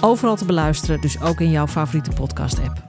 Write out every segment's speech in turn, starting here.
Overal te beluisteren, dus ook in jouw favoriete podcast-app.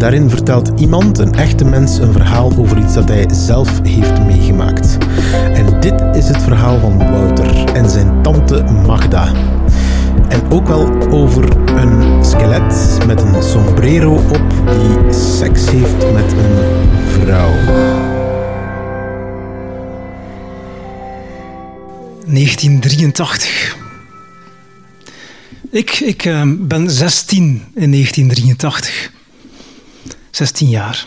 Daarin vertelt iemand, een echte mens, een verhaal over iets dat hij zelf heeft meegemaakt. En dit is het verhaal van Wouter en zijn tante Magda. En ook wel over een skelet met een sombrero op die seks heeft met een vrouw. 1983. Ik, ik eh, ben 16 in 1983. 16 jaar.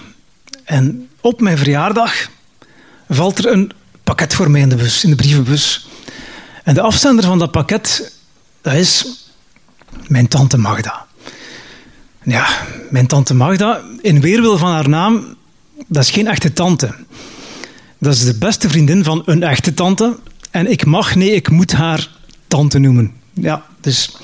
En op mijn verjaardag valt er een pakket voor mij in de bus, in de brievenbus. En de afzender van dat pakket, dat is mijn tante Magda. Ja, mijn tante Magda, in weerwil van haar naam, dat is geen echte tante. Dat is de beste vriendin van een echte tante. En ik mag, nee, ik moet haar tante noemen. Ja, dus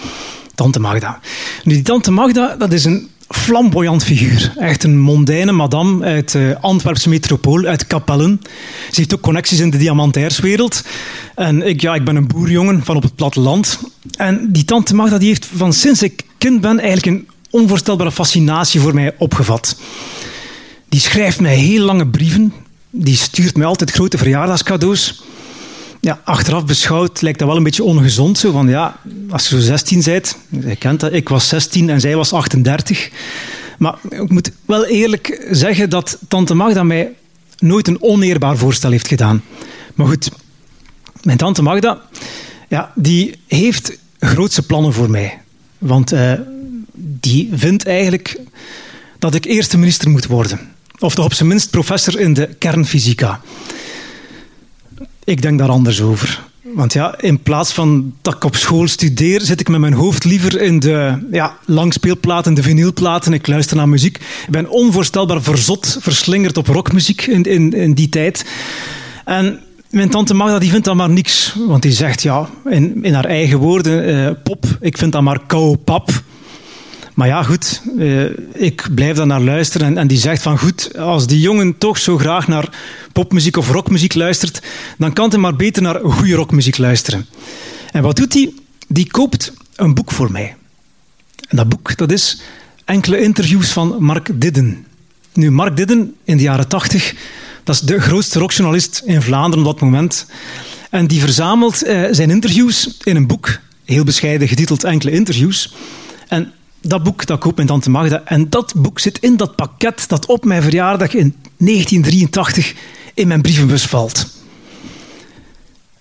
tante Magda. Nu, die tante Magda, dat is een flamboyant figuur. Echt een mondaine madame uit de Antwerpse metropool, uit Kapellen. Ze heeft ook connecties in de diamantairswereld. En ik, ja, ik ben een boerjongen van op het platteland. En die tante Magda die heeft van sinds ik kind ben eigenlijk een onvoorstelbare fascinatie voor mij opgevat. Die schrijft mij heel lange brieven. Die stuurt mij altijd grote verjaardagscadeaus ja, achteraf beschouwd lijkt dat wel een beetje ongezond. Zo van, ja, als je zo 16 bent, je kent dat, ik was 16 en zij was 38. Maar ik moet wel eerlijk zeggen dat tante Magda mij nooit een oneerbaar voorstel heeft gedaan. Maar goed, mijn tante Magda, ja, die heeft grootse plannen voor mij. Want uh, die vindt eigenlijk dat ik eerste minister moet worden. Of toch op zijn minst professor in de kernfysica. Ik denk daar anders over. Want ja, in plaats van dat ik op school studeer, zit ik met mijn hoofd liever in de ja, langspeelplaten, de vinylplaten. Ik luister naar muziek. Ik ben onvoorstelbaar verzot, verslingerd op rockmuziek in, in, in die tijd. En mijn tante Magda die vindt dat maar niks. Want die zegt, ja, in, in haar eigen woorden, eh, pop, ik vind dat maar kou pap. Maar ja, goed, uh, ik blijf daar naar luisteren. En, en, die zegt van goed, als die jongen toch zo graag naar popmuziek of rockmuziek luistert, dan kan hij maar beter naar goede rockmuziek luisteren. En wat doet hij? Die koopt een boek voor mij. En dat boek, dat is enkele interviews van Mark Didden. Nu, Mark Didden, in de jaren tachtig, dat is de grootste rockjournalist in Vlaanderen op dat moment. En die verzamelt uh, zijn interviews in een boek, heel bescheiden getiteld Enkele interviews. En dat boek, dat koopt mijn tante Magda. En dat boek zit in dat pakket dat op mijn verjaardag in 1983 in mijn brievenbus valt.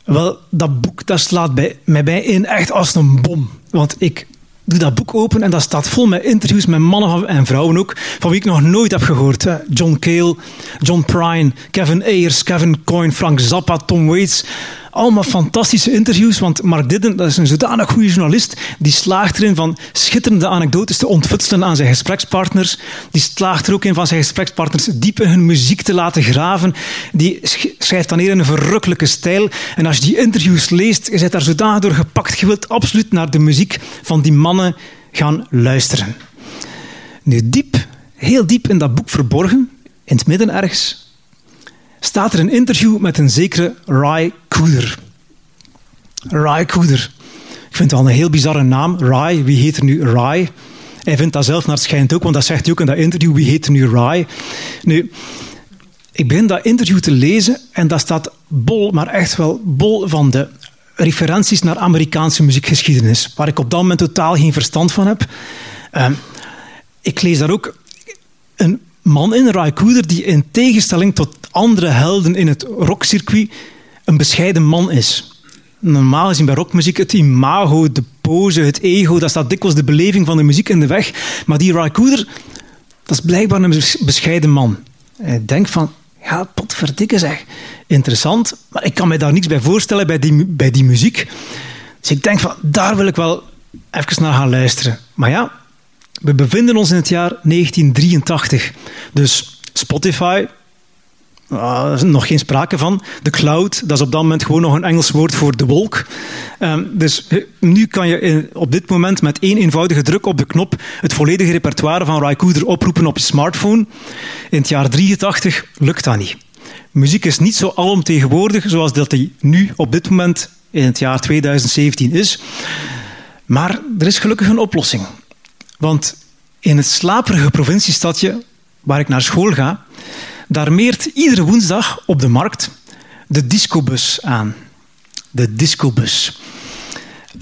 Wel, dat boek dat slaat bij, mij bij in echt als een bom. Want ik doe dat boek open en dat staat vol met interviews met mannen en vrouwen ook, van wie ik nog nooit heb gehoord. John Cale, John Prine, Kevin Ayers, Kevin Coyne, Frank Zappa, Tom Waits. Allemaal fantastische interviews, want Mark Didden dat is een zodanig goede journalist. Die slaagt erin van schitterende anekdotes te ontfutselen aan zijn gesprekspartners. Die slaagt er ook in van zijn gesprekspartners diep in hun muziek te laten graven. Die schrijft dan hier in een verrukkelijke stijl. En als je die interviews leest, je bent daar zodanig door gepakt. Je wilt absoluut naar de muziek van die mannen gaan luisteren. Nu, diep, heel diep in dat boek verborgen, in het midden ergens, staat er een interview met een zekere Ry Ry Cooder. Ik vind het al een heel bizarre naam. Ry, wie heet er nu Ry? Hij vindt dat zelf naar schijnt ook, want dat zegt hij ook in dat interview, wie heet nu Rai? Nu, ik begin dat interview te lezen en dat staat bol, maar echt wel bol van de referenties naar Amerikaanse muziekgeschiedenis, waar ik op dat moment totaal geen verstand van heb. Ehm, ik lees daar ook een man in, Ray Cooder, die in tegenstelling tot andere helden in het rockcircuit een bescheiden man is. Normaal gezien bij rockmuziek het imago, de pose, het ego, dat staat dikwijls de beleving van de muziek in de weg. Maar die Ray Cooder, dat is blijkbaar een bescheiden man. Ik denk van, ja, potverdikke zeg. Interessant, maar ik kan me daar niks bij voorstellen bij die, bij die muziek. Dus ik denk van, daar wil ik wel even naar gaan luisteren. Maar ja, we bevinden ons in het jaar 1983. Dus Spotify, uh, is nog geen sprake van. De cloud, dat is op dat moment gewoon nog een Engels woord voor de wolk. Um, dus nu kan je in, op dit moment met één eenvoudige druk op de knop het volledige repertoire van Raikouder oproepen op je smartphone. In het jaar 83 lukt dat niet. Muziek is niet zo alomtegenwoordig zoals dat die nu op dit moment in het jaar 2017 is. Maar er is gelukkig een oplossing. Want in het slaperige provinciestadje waar ik naar school ga, daar meert iedere woensdag op de markt de discobus aan. De discobus.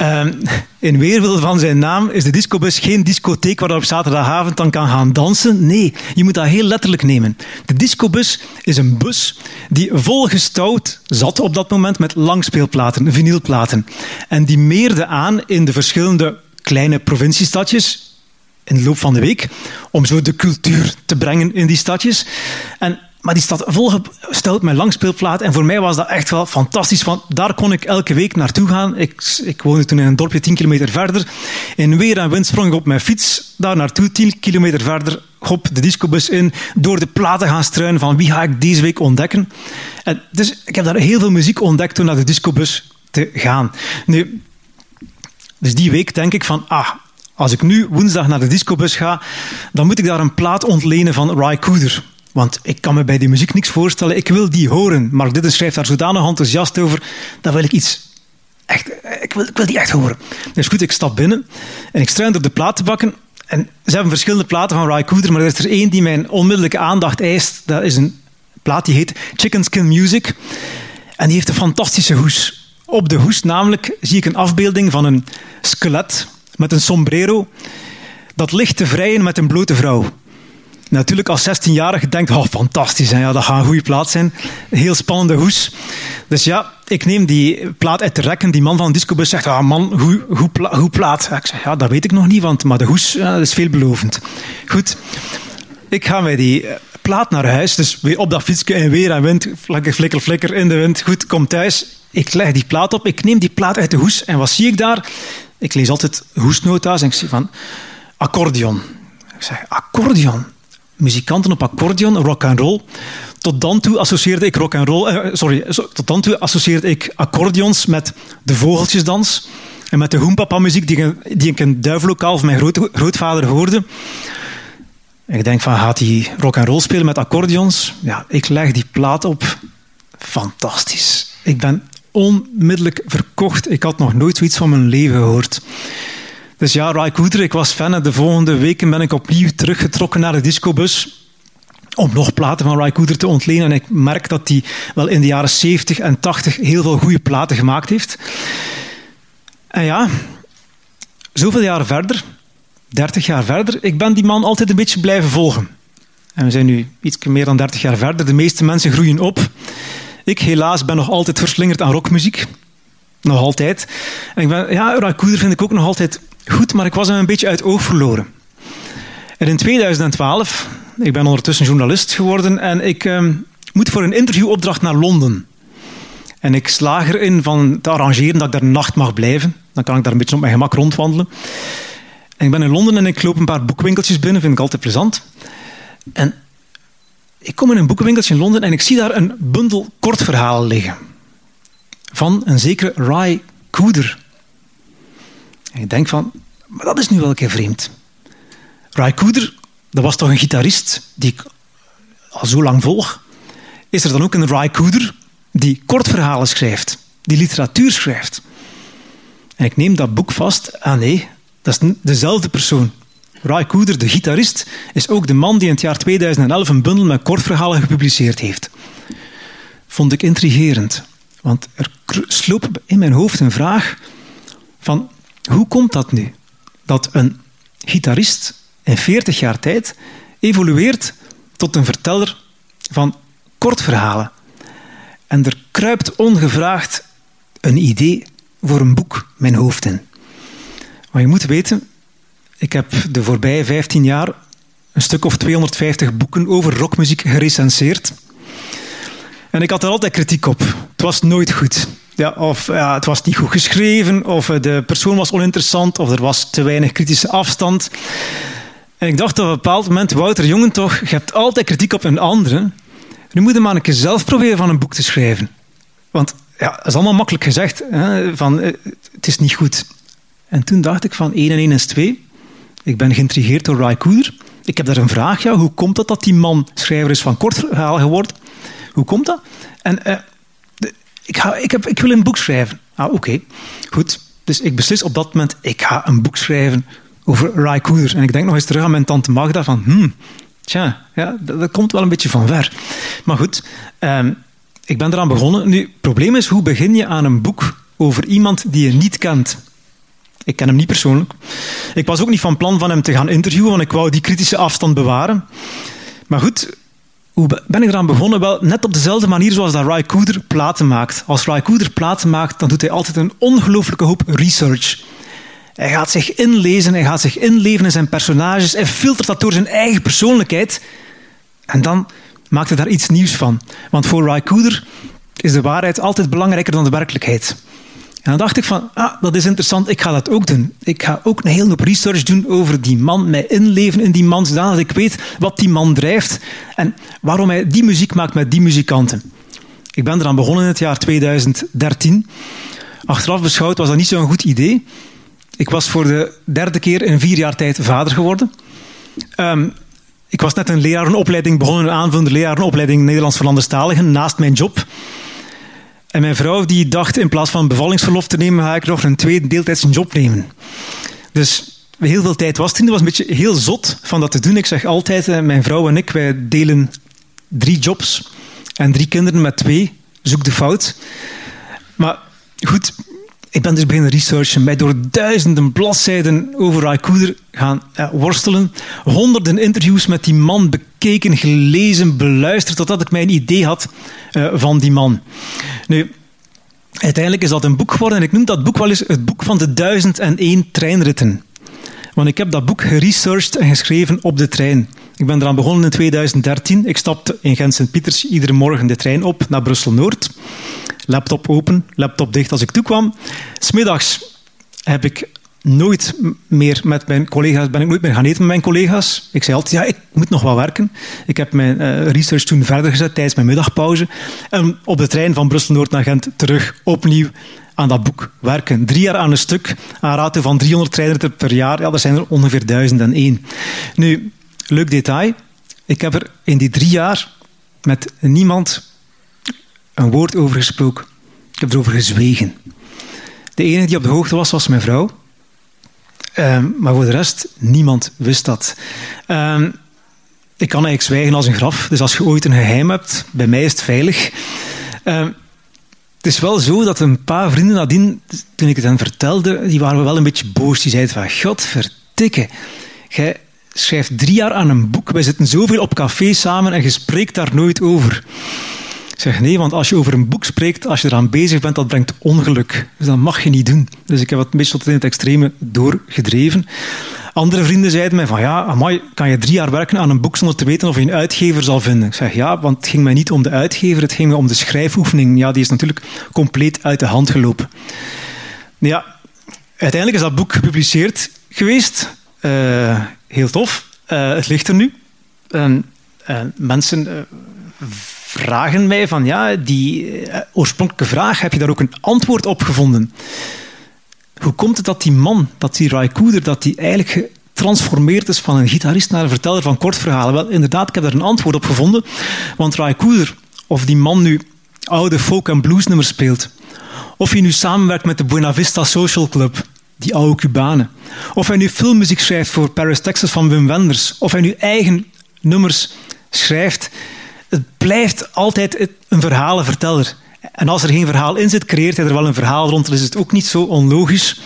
Um, in weerwil van zijn naam is de discobus geen discotheek waar je op zaterdagavond dan kan gaan dansen. Nee, je moet dat heel letterlijk nemen. De discobus is een bus die volgestouwd zat op dat moment met langspeelplaten, vinylplaten. En die meerde aan in de verschillende kleine provinciestadjes, in de loop van de week, om zo de cultuur te brengen in die stadjes. En, maar die stad volgesteld met langspeelplaat. En voor mij was dat echt wel fantastisch, want daar kon ik elke week naartoe gaan. Ik, ik woonde toen in een dorpje 10 kilometer verder. In weer en wind sprong ik op mijn fiets daar naartoe, 10 kilometer verder. Hop, de discobus in, door de platen gaan struinen van wie ga ik deze week ontdekken. En dus ik heb daar heel veel muziek ontdekt door naar de discobus te gaan. Nu, dus die week denk ik van, ah, als ik nu woensdag naar de discobus ga, dan moet ik daar een plaat ontlenen van Ry Cooder. Want ik kan me bij die muziek niks voorstellen. Ik wil die horen. Mark Didden schrijft daar zodanig enthousiast over. Dan wil ik iets echt... Ik wil, ik wil die echt horen. Dus goed, ik stap binnen en ik struin door de platenbakken. En ze hebben verschillende platen van Ry Cooder, maar er is er één die mijn onmiddellijke aandacht eist. Dat is een plaat die heet Chicken Skin Music. En die heeft een fantastische hoes. Op de hoes namelijk zie ik een afbeelding van een skelet met een sombrero dat ligt te vrijen met een blote vrouw. Natuurlijk, als 16-jarige denkt, oh, fantastisch, hè? Ja, dat gaat een goede plaat zijn. Heel spannende hoes. Dus ja, ik neem die plaat uit de rekken. Die man van de discobus zegt, ah man, hoe, hoe, hoe plaat? Ik zeg, ja, dat weet ik nog niet, want, maar de hoes ja, is veelbelovend. Goed, ik ga met die eh, plaat naar huis. Dus weer op dat fietsje en weer en wind. Flikker, flikker, flikker in de wind. Goed, kom thuis. Ik leg die plaat op. Ik neem die plaat uit de hoes. En wat zie ik daar? Ik lees altijd hoesnota's en ik zie van accordeon. Ik zeg, accordeon? Muzikanten op accordeon, rock and roll. Tot dan toe associeerde ik rock and roll, eh, sorry, tot dan toe associeerde ik accordeons met de vogeltjesdans en met de hoempapa-muziek die, die ik in duivelokaal van mijn groot, grootvader hoorde. ik denk van, gaat hij rock and roll spelen met accordeons? Ja, ik leg die plaat op. Fantastisch. Ik ben onmiddellijk verkocht. Ik had nog nooit zoiets van mijn leven gehoord. Dus ja, Ray Cooder, ik was fan. De volgende weken ben ik opnieuw teruggetrokken naar de discobus om nog platen van Ray Cooder te ontlenen. En ik merk dat hij wel in de jaren 70 en 80 heel veel goede platen gemaakt heeft. En ja, zoveel jaar verder, 30 jaar verder, ik ben die man altijd een beetje blijven volgen. En we zijn nu iets meer dan 30 jaar verder. De meeste mensen groeien op. Ik helaas ben nog altijd verslingerd aan rockmuziek. Nog altijd. En ik ben, ja, Rakuder vind ik ook nog altijd goed, maar ik was hem een beetje uit oog verloren. En in 2012, ik ben ondertussen journalist geworden en ik ehm, moet voor een interviewopdracht naar Londen. En ik slaag erin van te arrangeren dat ik daar een nacht mag blijven. Dan kan ik daar een beetje op mijn gemak rondwandelen. En ik ben in Londen en ik loop een paar boekwinkeltjes binnen, vind ik altijd plezant. En ik kom in een boekenwinkeltje in Londen en ik zie daar een bundel kortverhalen liggen. Van een zekere Ry Cooder. En ik denk van, maar dat is nu wel een keer vreemd. Ry Cooder, dat was toch een gitarist die ik al zo lang volg. Is er dan ook een Ry Cooder die kortverhalen schrijft, die literatuur schrijft? En ik neem dat boek vast. Ah nee, dat is dezelfde persoon. Ray Cooder, de gitarist, is ook de man die in het jaar 2011 een bundel met kortverhalen gepubliceerd heeft. Vond ik intrigerend, want er sloop in mijn hoofd een vraag van hoe komt dat nu? Dat een gitarist in 40 jaar tijd evolueert tot een verteller van kortverhalen. En er kruipt ongevraagd een idee voor een boek mijn hoofd in. Maar je moet weten, ik heb de voorbije 15 jaar een stuk of 250 boeken over rockmuziek gerecenseerd. En ik had er altijd kritiek op. Het was nooit goed. Ja, of ja, het was niet goed geschreven, of de persoon was oninteressant, of er was te weinig kritische afstand. En ik dacht op een bepaald moment, Wouter Jongen toch, je hebt altijd kritiek op een andere. Nu moet je maar een keer zelf proberen van een boek te schrijven. Want ja, dat is allemaal makkelijk gezegd. Hè, van, eh, het is niet goed. En toen dacht ik van 1 en 1 is 2. Ik ben geïntrigeerd door Ray Cooder. Ik heb daar een vraag. Ja, hoe komt het dat die man schrijver is van kortverhaal geworden? Hoe komt dat? En uh, ik, ga, ik, heb, ik wil een boek schrijven. Ah, oké. Goed. Dus ik beslis op dat moment, ik ga een boek schrijven over Ray Cooder. En ik denk nog eens terug aan mijn tante Magda van, hmm, tja, ja, dat, komt wel een beetje van ver. Maar goed, um, ik ben eraan begonnen. Nu, het probleem is, hoe begin je aan een boek over iemand die je niet kent? Ik ken hem niet persoonlijk. Ik was ook niet van plan van hem te gaan interviewen, want ik wou die kritische afstand bewaren. Maar goed, hoe ben ik eraan begonnen? Wel, net op dezelfde manier zoals dat Ry Cooder platen maakt. Als Ry Cooder platen maakt, dan doet hij altijd een ongelooflijke hoop research. Hij gaat zich inlezen, hij gaat zich inleven in zijn personages, hij filtert dat door zijn eigen persoonlijkheid. En dan maakt hij daar iets nieuws van. Want voor Ry Cooder is de waarheid altijd belangrijker dan de werkelijkheid. En dan dacht ik van, ah, dat is interessant, ik ga dat ook doen. Ik ga ook een hele hoop research doen over die man, mij inleven in die man, zodat ik weet wat die man drijft en waarom hij die muziek maakt met die muzikanten. Ik ben eraan begonnen in het jaar 2013. Achteraf beschouwd was dat niet zo'n goed idee. Ik was voor de derde keer in vier jaar tijd vader geworden. Um, ik was net een lerarenopleiding begonnen, een aanvullende lerarenopleiding Nederlands voor Anderstaligen, naast mijn job. En mijn vrouw die dacht, in plaats van bevallingsverlof te nemen, ga ik nog een tweede deeltijdse job nemen. Dus heel veel tijd was het Dat was een beetje heel zot van dat te doen. Ik zeg altijd, eh, mijn vrouw en ik, wij delen drie jobs en drie kinderen met twee. Zoek de fout. Maar goed, ik ben dus beginnen researchen, mij door duizenden bladzijden over Ray Cooder gaan worstelen. Honderden interviews met die man bekeken, gelezen, beluisterd, totdat ik mijn idee had uh, van die man. Nu, uiteindelijk is dat een boek geworden en ik noem dat boek wel eens het boek van de duizend en één treinritten. Want ik heb dat boek geresearched en geschreven op de trein. Ik ben eraan begonnen in 2013. Ik stapte in Gent-Sint-Pieters iedere morgen de trein op naar Brussel-Noord laptop open, laptop dicht als ik toekwam. Smiddags heb ik nooit meer met mijn collega's, ben ik nooit meer gaan eten met mijn collega's. Ik zei altijd, ja, ik moet nog wat werken. Ik heb mijn uh, research toen verder gezet tijdens mijn middagpauze. En op de trein van Brussel-Noord naar Gent terug opnieuw aan dat boek werken. Drie jaar aan een stuk, aan ratio van 300 treinen per jaar. Ja, dat zijn er ongeveer 1001. Nu, leuk detail. Ik heb er in die drie jaar met niemand een woord over gesproken. Ik heb erover gezwegen. De enige die op de hoogte was, was mijn vrouw. Um, maar voor de rest, niemand wist dat. Um, ik kan eigenlijk zwijgen als een graf. Dus als je ooit een geheim hebt, bij mij is het veilig. Um, het is wel zo dat een paar vrienden nadien, toen ik het hen vertelde, die waren wel een beetje boos. Die zeiden van, godverdikke, jij schrijft drie jaar aan een boek. Wij zitten zoveel op café samen en je spreekt daar nooit over. Ik zeg nee, want als je over een boek spreekt, als je eraan bezig bent, dat brengt ongeluk. Dus dat mag je niet doen. Dus ik heb het beetje tot in het extreme doorgedreven. Andere vrienden zeiden mij van ja, amai, kan je drie jaar werken aan een boek zonder te weten of je een uitgever zal vinden? Ik zeg ja, want het ging mij niet om de uitgever, het ging mij om de schrijfoefening. Ja, die is natuurlijk compleet uit de hand gelopen. Ja, uiteindelijk is dat boek gepubliceerd geweest. Uh, heel tof. Uh, het ligt er nu. Uh, mensen vragen mij van ja, die eh, oorspronkelijke vraag, heb je daar ook een antwoord op gevonden? Hoe komt het dat die man, dat die Ray Cooder, dat die eigenlijk getransformeerd is van een gitarist naar een verteller van kortverhalen? Wel, inderdaad, ik heb daar een antwoord op gevonden. Want Ray Cooder, of die man nu oude folk- en bluesnummers speelt, of hij nu samenwerkt met de Buena Vista Social Club, die oude Cubanen. Of hij nu filmmuziek schrijft voor Paris, Texas van Wim Wenders. Of hij nu eigen nummers schrijft. Het blijft altijd een verhalenverteller. En als er geen verhaal in zit, creëert hij er wel een verhaal rond. Dan is het ook niet zo onlogisch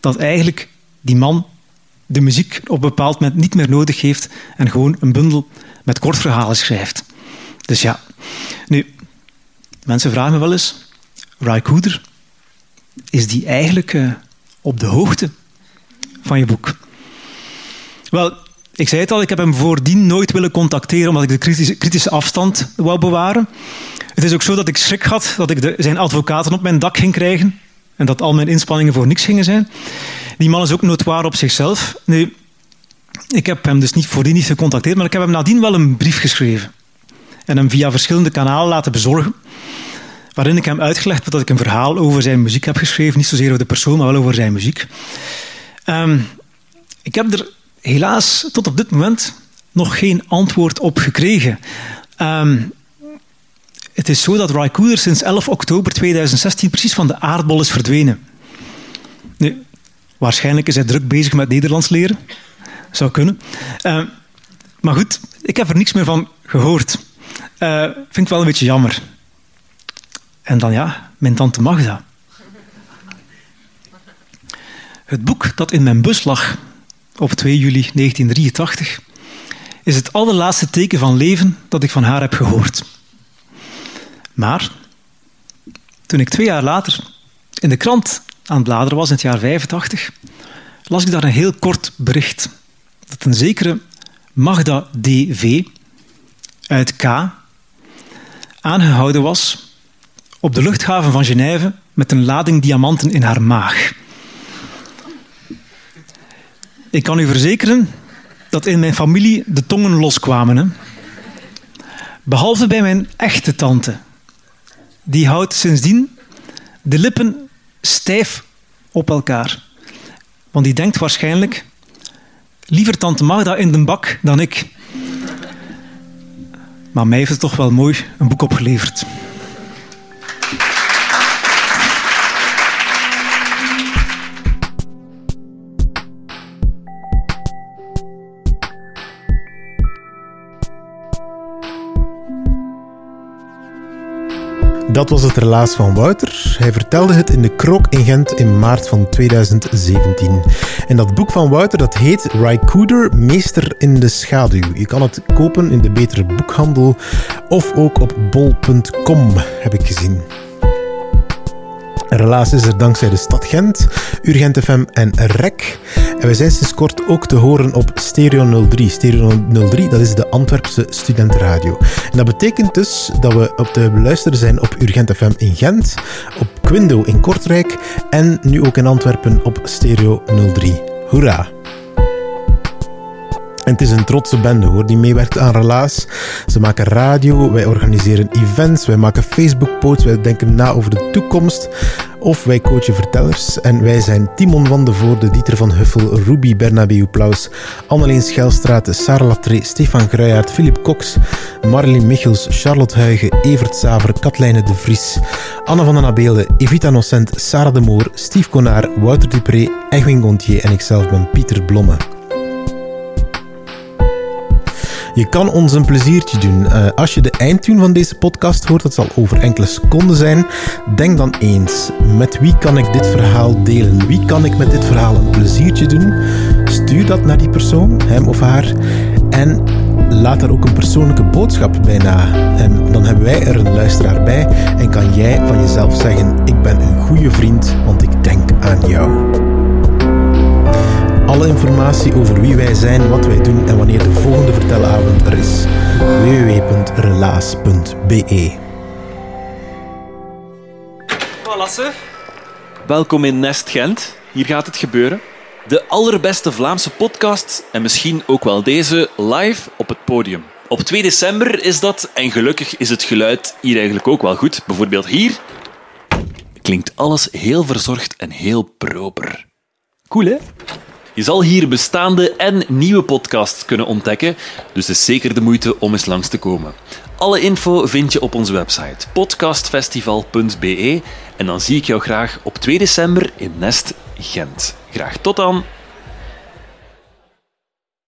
dat eigenlijk die man de muziek op een bepaald moment niet meer nodig heeft en gewoon een bundel met kortverhalen schrijft. Dus ja, nu, mensen vragen me wel eens, Ray Cooder, is die eigenlijk uh, op de hoogte van je boek? Wel, ik zei het al, ik heb hem voordien nooit willen contacteren omdat ik de kritische, kritische afstand wou bewaren. Het is ook zo dat ik schrik had dat ik zijn advocaten op mijn dak ging krijgen en dat al mijn inspanningen voor niks gingen zijn. Die man is ook noodwaar op zichzelf. Nu, ik heb hem dus niet voordien niet gecontacteerd, maar ik heb hem nadien wel een brief geschreven. En hem via verschillende kanalen laten bezorgen. Waarin ik hem uitgelegd heb dat ik een verhaal over zijn muziek heb geschreven. Niet zozeer over de persoon, maar wel over zijn muziek. Um, ik heb er helaas tot op dit moment nog geen antwoord op gekregen. Um, het is zo dat Ray Cooder sinds 11 oktober 2016 precies van de aardbol is verdwenen. Nu, waarschijnlijk is hij druk bezig met Nederlands leren. Zou kunnen. Uh, maar goed, ik heb er niks meer van gehoord. Uh, vind ik wel een beetje jammer. En dan ja, mijn tante Magda. Het boek dat in mijn bus lag op 2 juli 1983 is het allerlaatste teken van leven dat ik van haar heb gehoord. Maar toen ik twee jaar later in de krant aan het bladeren was, in het jaar 85, las ik daar een heel kort bericht. Dat een zekere Magda D.V. uit K. aangehouden was op de luchthaven van Genève met een lading diamanten in haar maag. Ik kan u verzekeren dat in mijn familie de tongen loskwamen. Behalve bij mijn echte tante. Die houdt sindsdien de lippen stijf op elkaar. Want die denkt waarschijnlijk: liever tante Magda in de bak dan ik. Maar mij heeft het toch wel mooi een boek opgeleverd. Dat was het relaas van Wouter. Hij vertelde het in de Krok in Gent in maart van 2017. En dat boek van Wouter dat heet Raikouder, Meester in de Schaduw. Je kan het kopen in de betere boekhandel of ook op bol.com, heb ik gezien. Relaas is er dankzij de stad Gent, Urgent FM en REC. En we zijn sinds kort ook te horen op Stereo 03. Stereo 03, dat is de Antwerpse studentenradio. Dat betekent dus dat we op te beluisteren zijn op Urgent FM in Gent, op Quindo in Kortrijk en nu ook in Antwerpen op Stereo 03. Hoera! En het is een trotse bende hoor, die meewerkt aan Relaas. Ze maken radio, wij organiseren events, wij maken Facebook-posts, wij denken na over de toekomst. Of wij coachen vertellers. En wij zijn Timon van de Voorde, Dieter van Huffel, Ruby Bernabeu Plaus, Anneleen Schelstraat, Sarah Latré, Stefan Gruijaert, Philip Cox, Marlene Michels, Charlotte Huigen, Evert Saver, Katlijne de Vries, Anne van den Abeelde, Evita Nocent, Sarah de Moor, Steve Konaar, Wouter Dupré, Egwin Gontier en ikzelf ben Pieter Blomme. Je kan ons een pleziertje doen. Uh, als je de eindtune van deze podcast hoort, dat zal over enkele seconden zijn. Denk dan eens, met wie kan ik dit verhaal delen? Wie kan ik met dit verhaal een pleziertje doen? Stuur dat naar die persoon, hem of haar. En laat daar ook een persoonlijke boodschap bij na. En dan hebben wij er een luisteraar bij en kan jij van jezelf zeggen: Ik ben een goede vriend, want ik denk aan jou. Alle informatie over wie wij zijn, wat wij doen en wanneer de volgende vertelavond er is. www.relaas.be Voilà, Welkom in Nest Gent. Hier gaat het gebeuren. De allerbeste Vlaamse podcast en misschien ook wel deze live op het podium. Op 2 december is dat en gelukkig is het geluid hier eigenlijk ook wel goed. Bijvoorbeeld hier klinkt alles heel verzorgd en heel proper. Cool, hè? Je zal hier bestaande en nieuwe podcasts kunnen ontdekken, dus het is zeker de moeite om eens langs te komen. Alle info vind je op onze website podcastfestival.be en dan zie ik jou graag op 2 december in Nest Gent. Graag tot dan.